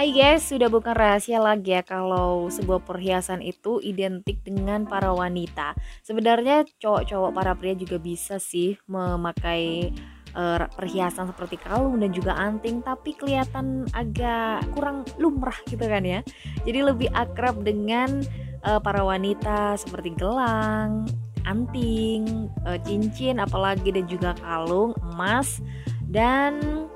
Hai guys, sudah bukan rahasia lagi ya kalau sebuah perhiasan itu identik dengan para wanita. Sebenarnya cowok-cowok para pria juga bisa sih memakai uh, perhiasan seperti kalung dan juga anting tapi kelihatan agak kurang lumrah gitu kan ya. Jadi lebih akrab dengan uh, para wanita seperti gelang, anting, uh, cincin apalagi dan juga kalung, emas dan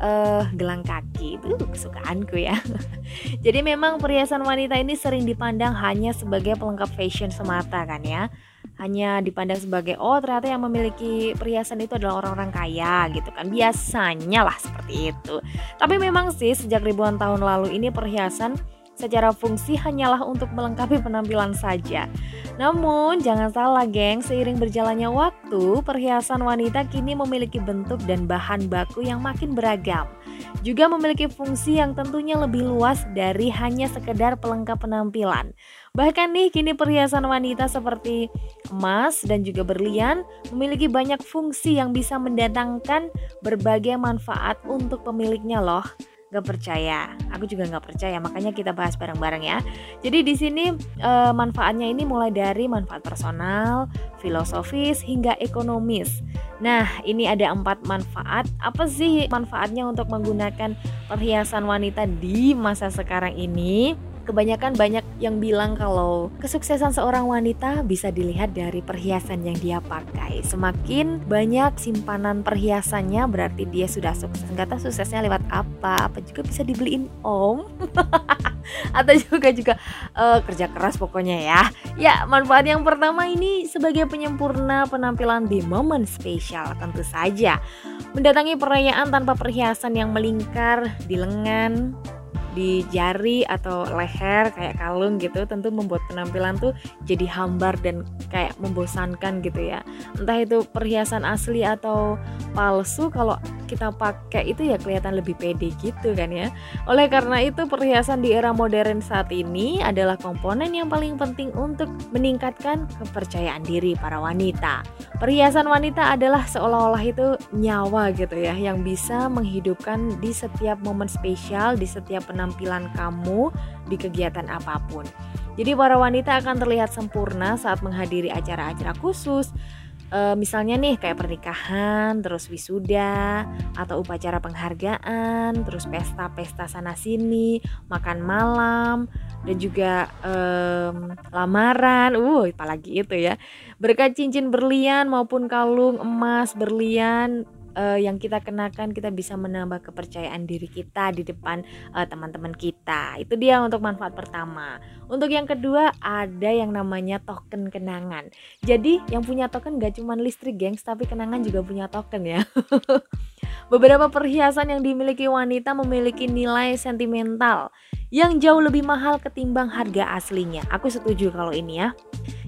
uh, gelang kaki itu kesukaanku ya. Jadi memang perhiasan wanita ini sering dipandang hanya sebagai pelengkap fashion semata kan ya. Hanya dipandang sebagai oh ternyata yang memiliki perhiasan itu adalah orang-orang kaya gitu kan. Biasanya lah seperti itu. Tapi memang sih sejak ribuan tahun lalu ini perhiasan secara fungsi hanyalah untuk melengkapi penampilan saja. Namun, jangan salah geng, seiring berjalannya waktu, perhiasan wanita kini memiliki bentuk dan bahan baku yang makin beragam. Juga memiliki fungsi yang tentunya lebih luas dari hanya sekedar pelengkap penampilan. Bahkan nih, kini perhiasan wanita seperti emas dan juga berlian memiliki banyak fungsi yang bisa mendatangkan berbagai manfaat untuk pemiliknya loh gak percaya. Aku juga gak percaya, makanya kita bahas bareng-bareng ya. Jadi di sini e, manfaatnya ini mulai dari manfaat personal, filosofis hingga ekonomis. Nah, ini ada empat manfaat. Apa sih manfaatnya untuk menggunakan perhiasan wanita di masa sekarang ini? Kebanyakan banyak yang bilang kalau kesuksesan seorang wanita bisa dilihat dari perhiasan yang dia pakai. Semakin banyak simpanan perhiasannya berarti dia sudah sukses. Gak tahu suksesnya lewat apa, apa juga bisa dibeliin om. Atau juga juga uh, kerja keras pokoknya ya. Ya, manfaat yang pertama ini sebagai penyempurna penampilan di momen spesial tentu saja. Mendatangi perayaan tanpa perhiasan yang melingkar di lengan, di jari atau leher kayak kalung gitu tentu membuat penampilan tuh jadi hambar dan kayak membosankan gitu ya entah itu perhiasan asli atau palsu kalau kita pakai itu ya kelihatan lebih pede gitu kan ya. Oleh karena itu perhiasan di era modern saat ini adalah komponen yang paling penting untuk meningkatkan kepercayaan diri para wanita. Perhiasan wanita adalah seolah-olah itu nyawa gitu ya yang bisa menghidupkan di setiap momen spesial, di setiap penampilan kamu di kegiatan apa pun. Jadi para wanita akan terlihat sempurna saat menghadiri acara-acara khusus, uh, misalnya nih kayak pernikahan, terus wisuda, atau upacara penghargaan, terus pesta-pesta sana sini, makan malam, dan juga um, lamaran, uh, apalagi itu ya. Berkat cincin berlian maupun kalung emas berlian uh, yang kita kenakan kita bisa menambah kepercayaan diri kita di depan uh, teman-teman kita. Itu dia untuk manfaat pertama. Untuk yang kedua ada yang namanya token kenangan. Jadi yang punya token gak cuma listrik gengs tapi kenangan juga punya token ya. Beberapa perhiasan yang dimiliki wanita memiliki nilai sentimental yang jauh lebih mahal ketimbang harga aslinya. Aku setuju kalau ini ya.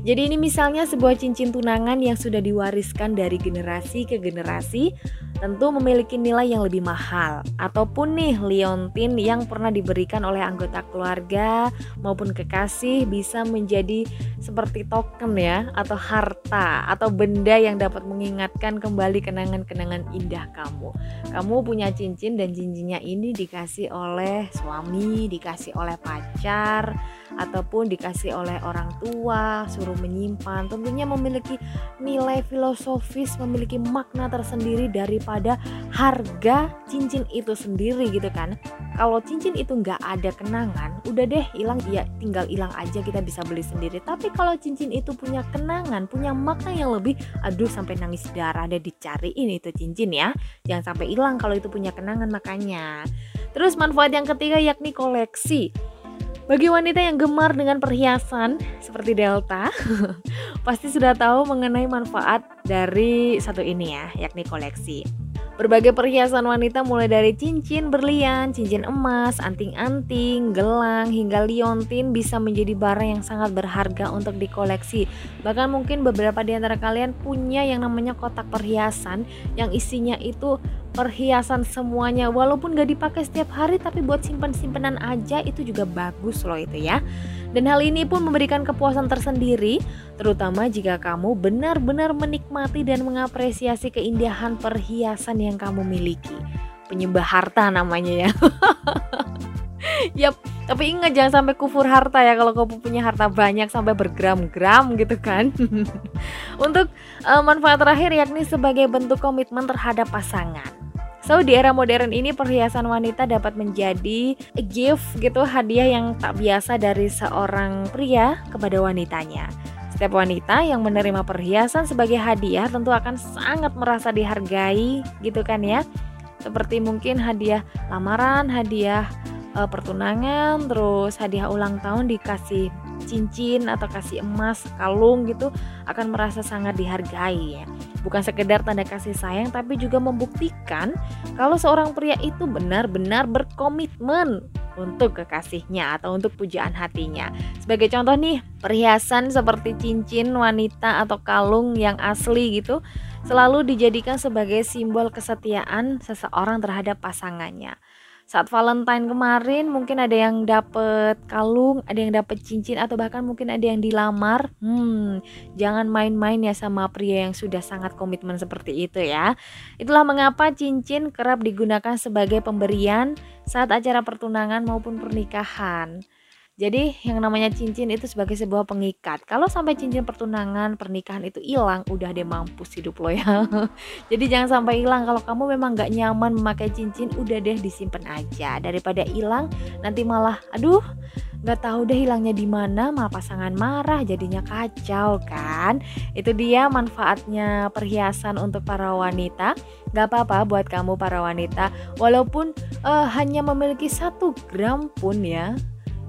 Jadi ini misalnya sebuah cincin tunangan yang sudah diwariskan dari generasi ke generasi tentu memiliki nilai yang lebih mahal ataupun nih liontin yang pernah diberikan oleh anggota keluarga maupun kekasih bisa menjadi seperti token ya atau harta atau benda yang dapat mengingatkan kembali kenangan-kenangan indah kamu. Kamu punya cincin dan cincinnya ini dikasih oleh suami, dikasih oleh pacar ataupun dikasih oleh orang tua, suruh menyimpan. Tentunya memiliki nilai filosofis, memiliki makna tersendiri daripada harga cincin itu sendiri gitu kan. Kalau cincin itu nggak ada kenangan, udah deh hilang ya tinggal hilang aja kita bisa beli sendiri. Tapi kalau cincin itu punya kenangan, punya makna yang lebih, aduh sampai nangis darah deh dicariin itu cincin ya. Jangan sampai hilang kalau itu punya kenangan makanya. Terus manfaat yang ketiga yakni koleksi. Bagi wanita yang gemar dengan perhiasan seperti Delta, pasti sudah tahu mengenai manfaat dari satu ini ya, yakni koleksi. Berbagai perhiasan wanita mulai dari cincin berlian, cincin emas, anting-anting, gelang, hingga liontin bisa menjadi barang yang sangat berharga untuk dikoleksi. Bahkan mungkin beberapa di antara kalian punya yang namanya kotak perhiasan yang isinya itu perhiasan semuanya walaupun gak dipakai setiap hari tapi buat simpan-simpanan aja itu juga bagus loh itu ya. Dan hal ini pun memberikan kepuasan tersendiri, terutama jika kamu benar-benar menikmati dan mengapresiasi keindahan perhiasan yang kamu miliki. Penyembah harta namanya ya. Yap, tapi ingat jangan sampai kufur harta ya kalau kamu punya harta banyak sampai bergram-gram gitu kan. Untuk uh, manfaat terakhir yakni sebagai bentuk komitmen terhadap pasangan. So di era modern ini perhiasan wanita dapat menjadi gift gitu hadiah yang tak biasa dari seorang pria kepada wanitanya. Setiap wanita yang menerima perhiasan sebagai hadiah tentu akan sangat merasa dihargai gitu kan ya. Seperti mungkin hadiah lamaran, hadiah uh, pertunangan, terus hadiah ulang tahun dikasih cincin atau kasih emas, kalung gitu akan merasa sangat dihargai ya. Bukan sekedar tanda kasih sayang tapi juga membuktikan kalau seorang pria itu benar-benar berkomitmen untuk kekasihnya atau untuk pujaan hatinya. Sebagai contoh nih, perhiasan seperti cincin wanita atau kalung yang asli gitu selalu dijadikan sebagai simbol kesetiaan seseorang terhadap pasangannya saat Valentine kemarin mungkin ada yang dapet kalung, ada yang dapet cincin atau bahkan mungkin ada yang dilamar. Hmm, jangan main-main ya sama pria yang sudah sangat komitmen seperti itu ya. Itulah mengapa cincin kerap digunakan sebagai pemberian saat acara pertunangan maupun pernikahan. Jadi yang namanya cincin itu sebagai sebuah pengikat. Kalau sampai cincin pertunangan, pernikahan itu hilang, udah deh mampus hidup lo ya. Jadi jangan sampai hilang. Kalau kamu memang gak nyaman memakai cincin, udah deh disimpan aja daripada hilang. Nanti malah, aduh, nggak tahu deh hilangnya di mana, malah pasangan marah, jadinya kacau kan. Itu dia manfaatnya perhiasan untuk para wanita. Gak apa-apa buat kamu para wanita, walaupun uh, hanya memiliki satu gram pun ya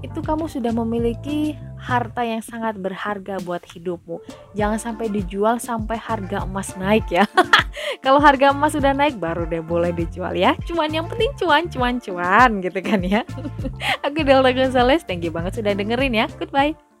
itu kamu sudah memiliki harta yang sangat berharga buat hidupmu. Jangan sampai dijual sampai harga emas naik ya. Kalau harga emas sudah naik baru deh boleh dijual ya. Cuman yang penting cuan, cuan, cuan gitu kan ya. Aku Delta Gonzales, thank you banget sudah dengerin ya. Goodbye.